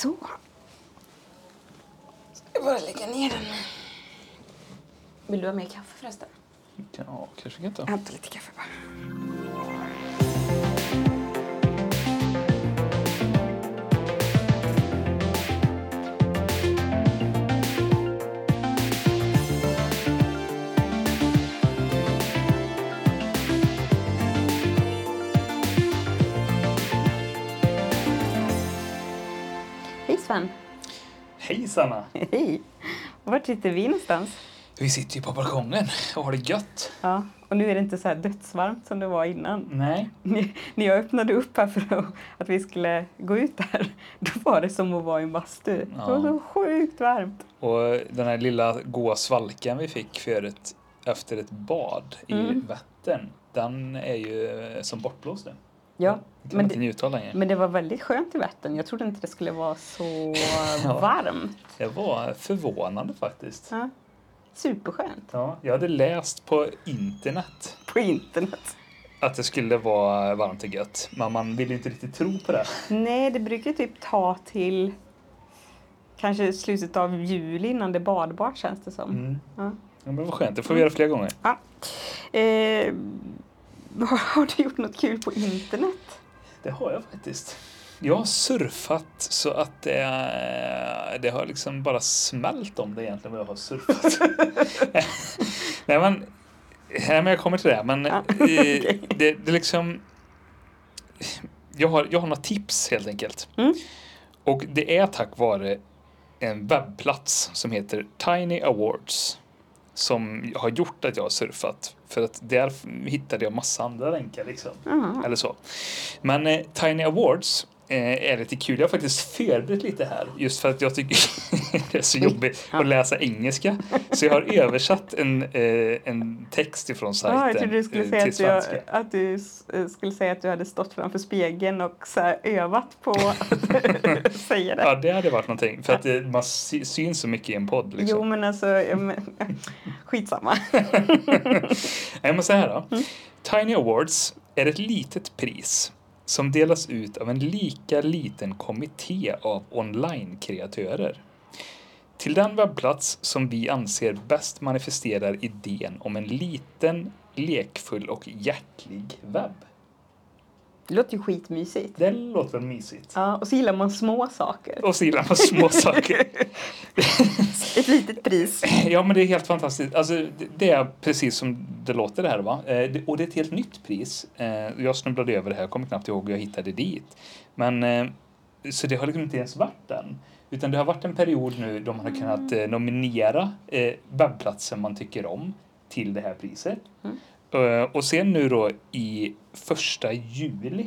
Så. Ska jag bara lägga ner den. Vill du ha mer kaffe förresten? Ja, kanske kan ta. Hämta lite kaffe bara. Hej Sven. Hej Sanna! Hej. Vart sitter vi någonstans? Vi sitter ju på balkongen och har det gött. Ja, och nu är det inte så här dödsvarmt som det var innan. Nej. När jag öppnade upp här för att, vi skulle gå ut där, då var det som att vara i en bastu. Det var Ja. så sjukt varmt. Och den här lilla goa svalkan vi fick förut efter ett bad i Mm. Vättern, den är ju som bortblåst nu. Ja, kan men inte det, njuta längre. men det var väldigt skönt i Vättern. Jag trodde inte det skulle vara så Ja. varmt. Det var förvånande faktiskt. Ja. Superskönt. Ja, jag hade läst på internet På internet. att det skulle vara varmt och gött, men man ville inte riktigt tro på det. Nej, det brukar typ ta till kanske slutet av juli innan det är badbart känns det som. Mm. Ja. Ja, men vad skönt, det får vi göra fler gånger. Ja. Eh, har du gjort något kul på internet? Det har jag faktiskt. Jag har surfat så att det, det har liksom bara smält om det egentligen vad jag har surfat. nej men, nej men jag kommer till det. Men Ja, eh, okej. det, det liksom, jag har, jag har några tips helt enkelt. Mm. Och det är tack vare en webbplats som heter Tiny Awards som har gjort att jag har surfat. För att där hittade jag massa andra länkar liksom. Jaha. Eller så. Men eh, Tiny Awards är lite kul. Jag har faktiskt förberett lite här just för att jag tycker det är så jobbigt att läsa engelska. Så jag har översatt en, eh, en text ifrån sajten Ja, jag trodde du skulle eh, säga till att du, svenska. att du eh, skulle säga att du hade stått framför spegeln och så övat på att säga det. Ja, det hade varit någonting. För att eh, man sy- syns så mycket i en podd. Liksom. Jo, men alltså, men, skitsamma. Nej, men så här då. Mm. Tiny Awards är ett litet pris som delas ut av en lika liten kommitté av online-kreatörer. Till den webbplats som vi anser bäst manifesterar idén om en liten, lekfull och hjärtlig webb. Det låter ju skitmysigt. Det låter väl mysigt? Ja, och så gillar man små saker. Och så gillar man små saker. Ett litet pris. Ja, men det är helt fantastiskt. Alltså, det- är precis som det låter det här. Va? Eh, Och det är ett helt nytt pris. Eh, Jag snubblade över det här, kommer knappt ihåg hur jag hittade dit. Men, eh, så det har liksom inte ens varit den. Utan det har varit en period nu då man har kunnat eh, nominera webbplatser man tycker om till det här priset. Mm. Och sen nu då i första juli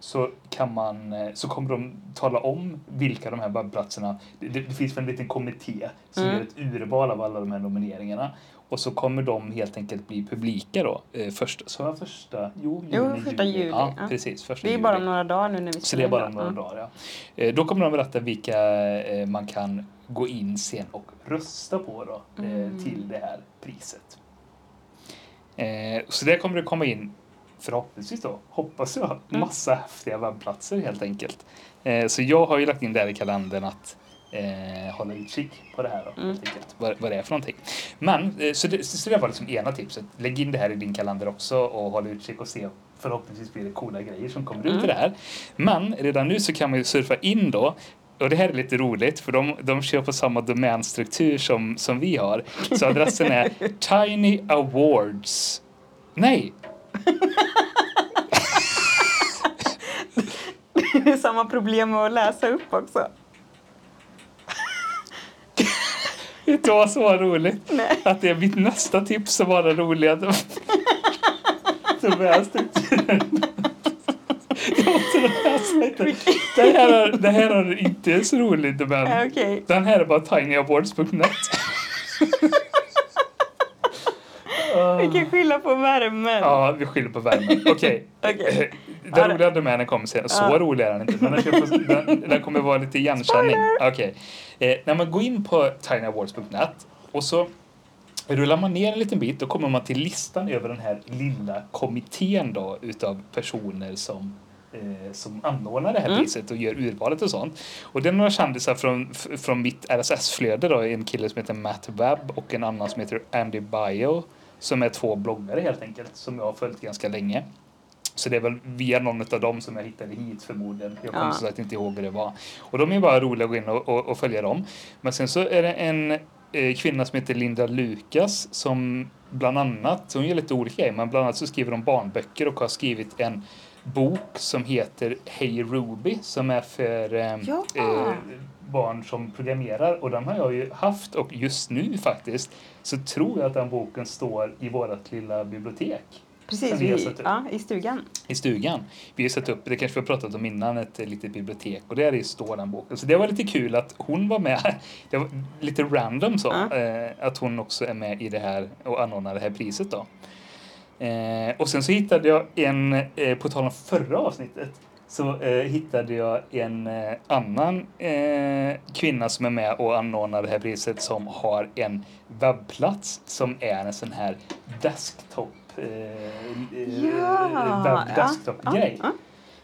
så, kan man, eh, så kommer de tala om vilka de här webbplatserna... Det, det finns väl en liten kommitté som Mm. gör ett urval av alla de här nomineringarna. Och så kommer de helt enkelt bli publika då. Eh, första, så var första, jo, Jo, juni, första juli, Ja, ja. precis. Första Det är juli. bara några dagar nu när vi Så det är bara några Ja. dagar, ja. Eh, Då kommer de berätta vilka eh, man kan gå in sen och rösta på då, Mm. till det här priset. Så det kommer det komma in, förhoppningsvis då, hoppas jag, Mm. massa häftiga webbplatser helt enkelt. Eh, Så jag har ju lagt in där i kalendern att eh, hålla utkik på det här då, Mm. helt enkelt. Vad, vad det är för någonting. Men, eh, så det, så det var liksom ena tipset. Lägg in det här i din kalender också och håll utkik och se. Förhoppningsvis blir det coola grejer som kommer ut Mm. i det här. Men redan nu så kan man ju surfa in då och det här är lite roligt för de, de kör på samma domänstruktur som, som vi har. Så adressen är Tiny Awards. Nej! Det är samma problem med att läsa upp också. Som var roligt? Nej. Att det är mitt nästa tips som var det roliga. Domänstrukturen. Jag måste läsa lite. Det här är, det här är inte så roligt. Ja, Okej. Den här är bara tinyawards.net. Vi kan skylla på värmen. Ja, vi skyller på värmen. Okej. Okej. Den Ja, det- roliga domänen kommer sen. Så Ja. rolig är den inte. Men den, köper, den, den kommer vara lite igenkänning. Okej. Eh, när man går in på tinyawards.net och så rullar man ner en liten bit då kommer man till listan över den här lilla kommittén då utav personer som eh, som anordnar det här Mm. priset och gör urvalet och sånt. Och det är några kändisar från, från mitt RSS-flöde då, en kille som heter Matt Webb och en annan som heter Andy Bio som är två bloggare helt enkelt som jag har följt ganska länge. Så det är väl via någon av dem som jag hittade hit förmodligen. Jag kommer Ja. som sagt inte ihåg hur det var. Och de är bara roliga att gå in och, och, och följa dem. Men sen så är det en eh, kvinna som heter Linda Lukas som bland annat, hon gör lite olika grejer, men bland annat så skriver hon barnböcker och har skrivit en bok som heter Hey Ruby som är för eh, Ja. eh, barn som programmerar och den har jag ju haft och just nu faktiskt så tror jag att den boken står i vårt lilla bibliotek Precis, vi ja, i stugan. i stugan. Vi har satt upp, det kanske vi har pratat om innan, ett litet bibliotek och där i står den boken. Så det var lite kul att hon var med, det var lite random så, Ja. eh, att hon också är med i det här och anordnar det här priset då. Eh, och sen så hittade jag en, eh, på tal om förra avsnittet, så eh, hittade jag en eh, annan eh, kvinna som är med och anordnar det här priset som har en webbplats som är en sån här desktop eh, Ja, webb desktop-grej. ja, ja.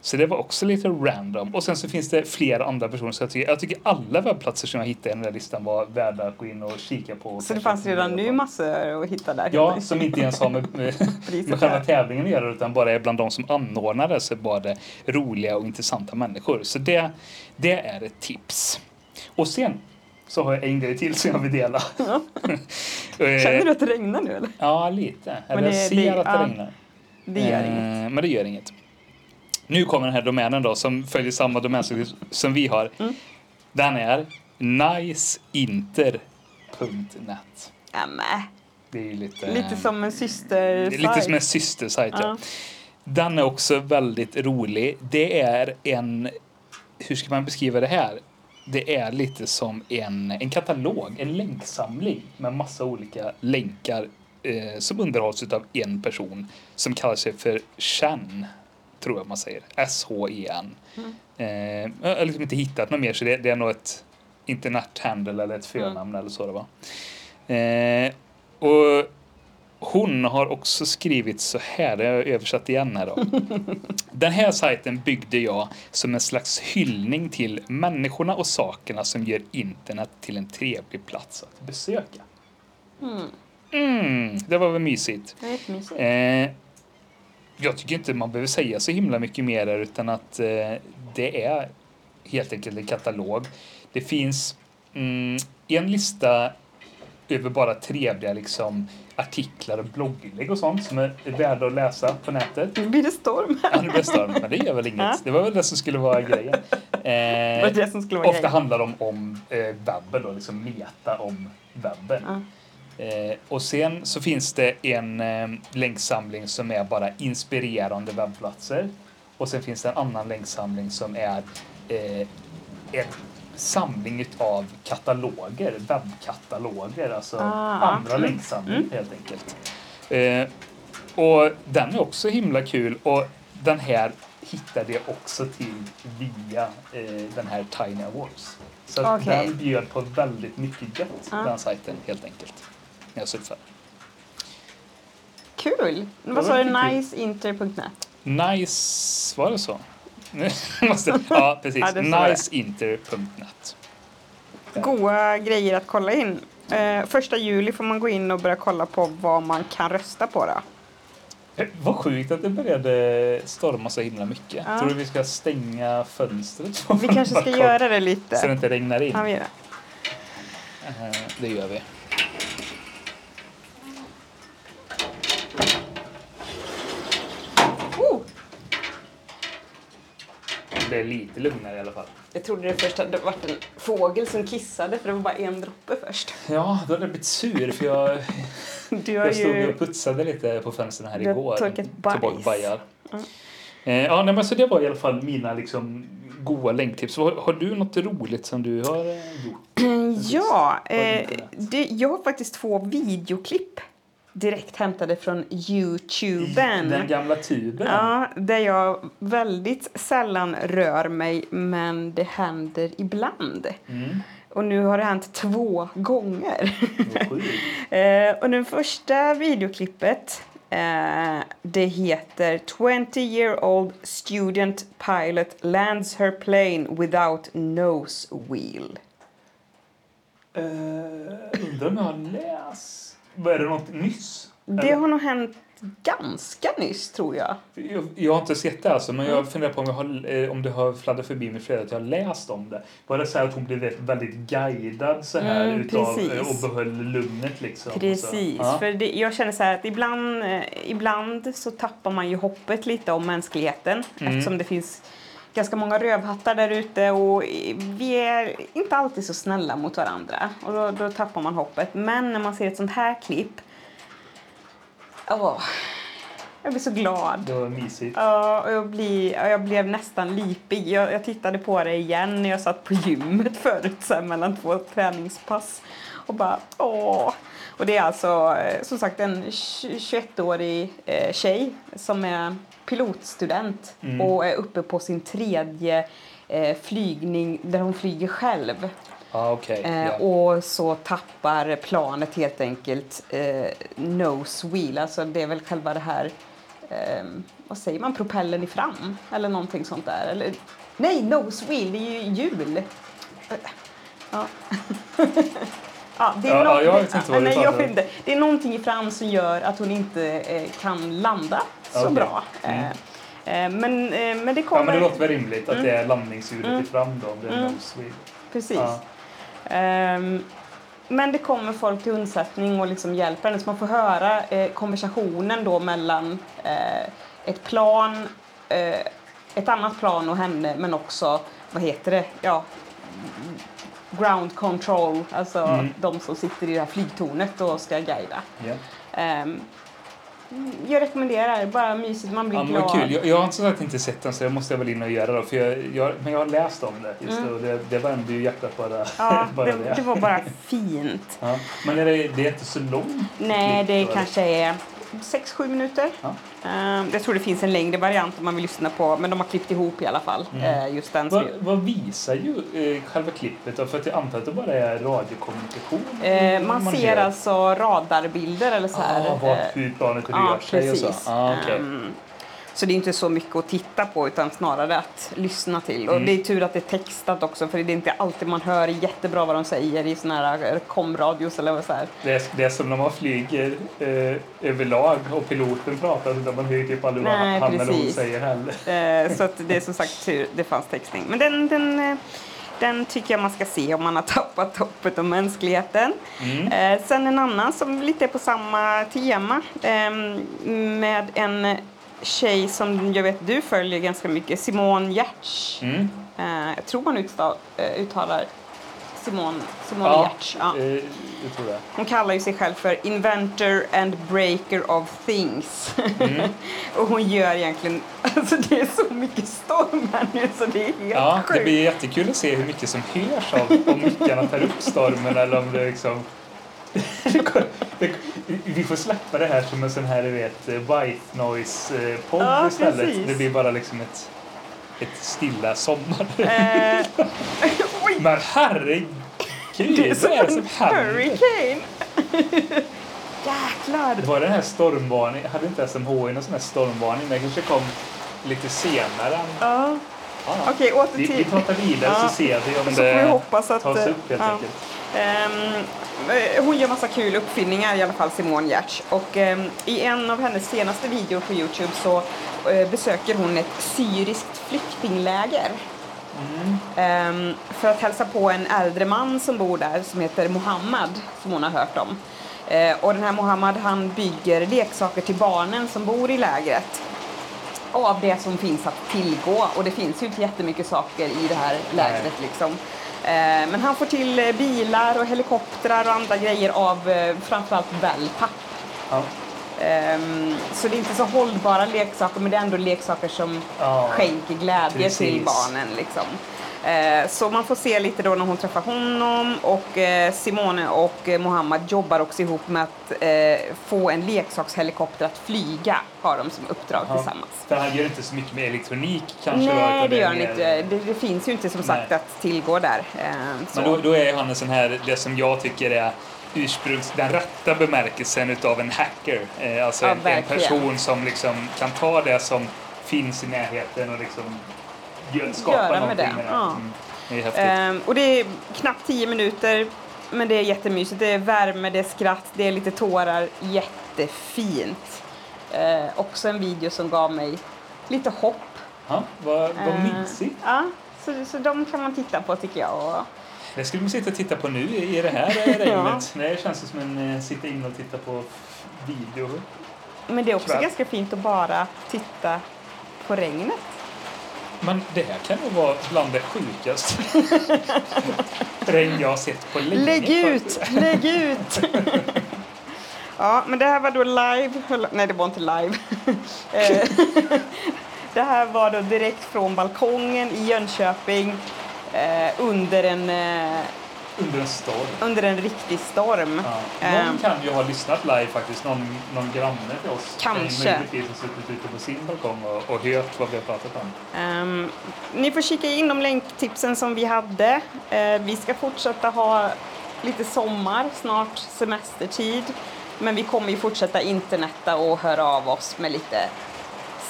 Så det var också lite random. Och sen så finns det flera andra personer. Så jag tycker, jag tycker alla webbplatser som jag hittade i den där listan var värda att gå in och kika på. Så det fanns redan nu massor att hitta där. Ja, som inte ens har med, med, med själva tävlingen att göra utan bara är bland de som anordnar det så var det roliga och intressanta människor. Så det, det är ett tips. Och sen så har jag en grej till som jag vill dela. Eh, Känner du att det regnar nu eller? Ja, lite. Eller det- jag ser att det regnar. Det gör Eh, inget. Men det gör inget. Nu kommer den här domänen då som följer samma domänstruktur som vi har. Mm. Den är niceinter.net. Nämen. Det är lite, Lite som en det syster är lite som en systersajt. Ja. Ja. Den är också väldigt rolig. Det är en, hur ska man beskriva det här? Det är lite som en, en katalog, en länksamling med massa olika länkar eh, som underhålls av en person som kallar sig för Chen, tror jag man säger. S-H-E-N. Mm. Eh, jag har liksom inte hittat något mer så det, det är nog ett internethandle eller ett förnamn eller så det var. Eh, och hon har också skrivit så här, jag har översatt igen här då. Den här sajten byggde jag som en slags hyllning till människorna och sakerna som gör internet till en trevlig plats att besöka. Mm. Mm, det var väl mysigt. Det jättemysigt. Eh, jag tycker inte man behöver säga så himla mycket mer där, utan att eh, det är helt enkelt en katalog. Det finns mm, en lista över bara trevliga liksom, artiklar och blogginlägg och sånt som är värda att läsa på nätet. Nu blir det storm här. Ja, nu blir det storm, men det gör väl inget. Det var väl det som skulle vara grejen. Det var Eh, det som skulle vara ofta grejen. handlar det om, om eh, webben, då, liksom meta om webben. Ja. Eh, och sen så finns det en eh, länksamling som är bara inspirerande webbplatser. Och sen finns det en annan länksamling som är eh, en samling av kataloger, webbkataloger, alltså Ah, andra mm, länksamling mm. helt enkelt. Eh, och den är också himla kul och den här hittade jag också till via eh, den här Tiny Awards. Så Okej. den bjöd på väldigt mycket gött, Ja. den sajten helt enkelt. Jag surfade. Kul! Vad sa du? Niceinter.net? Nice, var det så? Måste, ja, precis. Ja. Niceinter.net. Goa grejer att kolla in. Eh, första juli får man gå in och börja kolla på vad man kan rösta på då. Eh, Vad sjukt att det började storma så himla mycket. Ja. Tror du vi ska stänga fönstret? Vi kanske ska göra det lite. Så det inte regnar in. Ja, vi gör det. Eh, Det gör vi. Det är lite lugnare i alla fall. Jag trodde det först hade varit en fågel som kissade för det var bara en droppe först. Ja, då hade jag blivit sur för jag, Du har jag stod ju... och putsade lite på fönstren här Du har igår. torkat Tog bort bajs. bajar. Ja. Eh, Ja, nej, men så det var i alla fall mina liksom goa länktips. Har, har du något roligt som du har eh, gjort? Ja, eh, det, jag har faktiskt två videoklipp direkt hämtade från Youtuben. Den gamla tuben? Ja, där jag väldigt sällan rör mig, men det händer ibland. Mm, Och nu har det hänt två gånger. eh, och det första videoklippet, Eh, det heter 20 year old student pilot lands her plane without nose wheel. Uh, undrar om jag har läst... Är det något nyss? Det har nog hänt ganska nyss tror jag. Jag, jag har inte sett det alltså, men Mm. jag funderar på om, jag har, eh, om det har fladdrat förbi mig flera att jag har läst om det. Var det så att hon blev väldigt guidad så här Mm, utav, precis. eh, och behöll lugnet liksom? Precis, Ja. för det, jag känner så att ibland, eh, ibland så tappar man ju hoppet lite om mänskligheten Mm. eftersom det finns ganska många rövhattar där ute och vi är inte alltid så snälla mot varandra och då, då tappar man hoppet. Men när man ser ett sånt här klipp, åh, jag blir så glad. Det var mysigt. Ja, och jag, och jag blev nästan lipig. Jag, jag tittade på det igen när jag satt på gymmet förut här, mellan två träningspass. Och bara åh. Och det är alltså eh, som sagt en 21-årig eh, tjej som är pilotstudent Mm. och är uppe på sin tredje eh, flygning där hon flyger själv. Ja, okej. Eh. Och så tappar planet helt enkelt eh, nose wheel, alltså det är väl själva det här, eh, vad säger man, propellen i fram eller någonting sånt där. Eller, nej, nose wheel, det är ju hjul. Ja. ja, det är Ja, jag vet inte vad nej, jag inte. Det är någonting i fram som gör att hon inte eh, kan landa så Okej. bra. Mm. Eh, eh, men, eh, men det kommer... ja, men det låter väl rimligt att Mm. det är landningsljudet Mm. i fram då, om det är Mm. nose wheel. Precis. Ja. Ehm, men det kommer folk till undsättning och liksom hjälper henne så man får höra eh, konversationen då mellan eh, ett plan, eh, ett annat plan och henne men också, vad heter det, ja, ground control, alltså Mm. de som sitter i det här flygtornet och ska guida. Ja. Ehm, jag rekommenderar, bara mysigt, man blir Ja, glad. kul. Jag, jag har som sagt inte sett den så det måste jag väl in och göra då. För jag, jag, men jag har läst om det just Mm. det, och det, det värmde ju hjärtat bara, Ja, bara det, det var bara fint. Ja. Men är det, det är inte så långt? Nej, det kanske är 6-7 minuter. Ja. Ehm, jag tror det finns en längre variant om man vill lyssna på, men de har klippt ihop i alla fall. Mm. eh, just den. Vad, vad visar ju eh, själva klippet då? För att jag antar att det bara är radiokommunikation? Eh, man ser gör. alltså radarbilder eller så här. Ah, eh, hur planet rör ja, sig och så? Ah, okej. Ehm, så det är inte så mycket att titta på utan snarare att lyssna till. Och Mm. det är tur att det är textat också för det är inte alltid man hör jättebra vad de säger i såna här eh, komradios eller vad så här. det, är, det är som när man flyger eh, överlag och piloten pratar så man hör typ aldrig vad han eller hon säger heller. Eh, så att det är som sagt tur det fanns textning. Men den, den, eh, den tycker jag man ska se om man har tappat hoppet om mänskligheten. Mm. Eh, sen en annan som lite är på samma tema ehm, med en tjej som jag vet du följer ganska mycket, Simone Giertz. Mm. Eh, jag tror man utstav, eh, uttalar Simone, Simone Ja, Giertz. Ja. eh, det tror. Hon kallar ju sig själv för inventor and breaker of things. Mm. och hon gör egentligen, alltså det är så mycket storm här nu så det är helt Ja, det sjukt. blir jättekul att se hur mycket som hörs av om mickarna tar upp stormen eller om det liksom... Det- Vi får släppa det här som en sån här, du vet, eh, white noise-podd Ja, istället. precis. Det blir bara liksom ett, ett stilla sommar. Eh, Men herregud, det är som det en hurricane! Jäklar! Var det den här stormvarningen, hade inte SMHI någon sån här stormvarning? Den kanske kom lite senare. Ja. Ja, Okej, åter vi, till... vi pratar vidare Ja. så ser vi om Så får vi det hoppas att... tas eh, upp helt ja. enkelt. Eh, hon gör massa kul uppfinningar i alla fall, Simone Giertz. Och ehm, i en av hennes senaste videor på Youtube så eh, besöker hon ett syriskt flyktingläger. Mm. Ehm, för att hälsa på en äldre man som bor där som heter Mohammed, som hon har hört om. Eh, och den här Mohammed han bygger leksaker till barnen som bor i lägret av det som finns att tillgå. Och det finns ju inte jättemycket saker i det här lägret liksom. Eh, men han får till eh, bilar och helikoptrar och andra grejer av eh, framförallt wellpapp. Ja. Ehm, så det är inte så hållbara leksaker men det är ändå leksaker som Ja. skänker glädje precis. till barnen. Liksom. Eh, så man får se lite då när hon träffar honom och eh, Simone och eh, Mohammed jobbar också ihop med att få en leksakshelikopter att flyga, har de som uppdrag Ja. tillsammans. För han gör inte så mycket med elektronik kanske? då, Nej, utan det gör han inte. Det, det finns ju inte som sagt Nej. att tillgå där. Så. Men då, då är han en sån här, det som jag tycker är ursprungs, den rätta bemärkelsen utav en hacker. Alltså Ja, en, en person som liksom kan ta det som finns i närheten och liksom skapa Göra med det, med det. ja. Mm, det är häftigt. Ehm, och det är knappt 10 minuter, men det är jättemysigt. Det är värme, det är skratt, det är lite tårar. Jättefint. Eh, också en video som gav mig lite hopp. ja, vad, vad Eh, mysigt. Ja, så, så de kan man titta på tycker jag. Och, Det skulle vi sitta och titta på nu i det här eh, regnet. Ja. Det känns som en eh, sitta inne och titta på video. men det är också Kväll. ganska fint att bara titta på regnet. Men det här kan nog vara bland det sjukaste regn jag har sett på länge. Lägg ut! Lägg ut! ja, men det här var då live. Nej, det var inte live. Eh, det här var då direkt från balkongen i Jönköping eh, under, en, eh, Under en storm. under en riktig storm. Ja. Någon Ehm. kan ju ha lyssnat live faktiskt. Någon, någon granne till oss. Kanske. Eh, Möjligtvis har suttit ute på sin balkong och, och hört vad vi har pratat om. Ehm, ni får kika in de länktipsen som vi hade. Eh, vi ska fortsätta ha lite sommar, snart semestertid. Men vi kommer ju fortsätta internetta och höra av oss med lite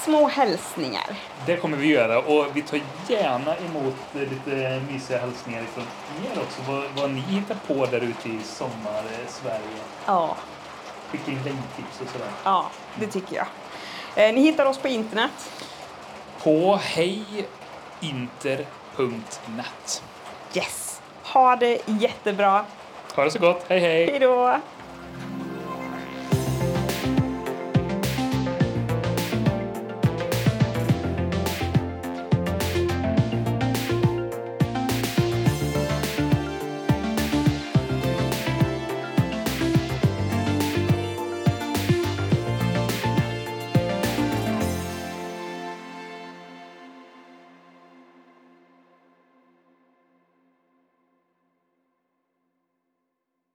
små hälsningar. Det kommer vi göra och vi tar gärna emot lite mysiga hälsningar från er också. Vad, vad ni hittar på där ute i sommar-Sverige. Ja, Skicka in länktips och sådär. ja det tycker jag. Eh, ni hittar oss på internet. På hejinter.net. Yes! Ha det jättebra. Ha det så gott. Hej hej! Hej då!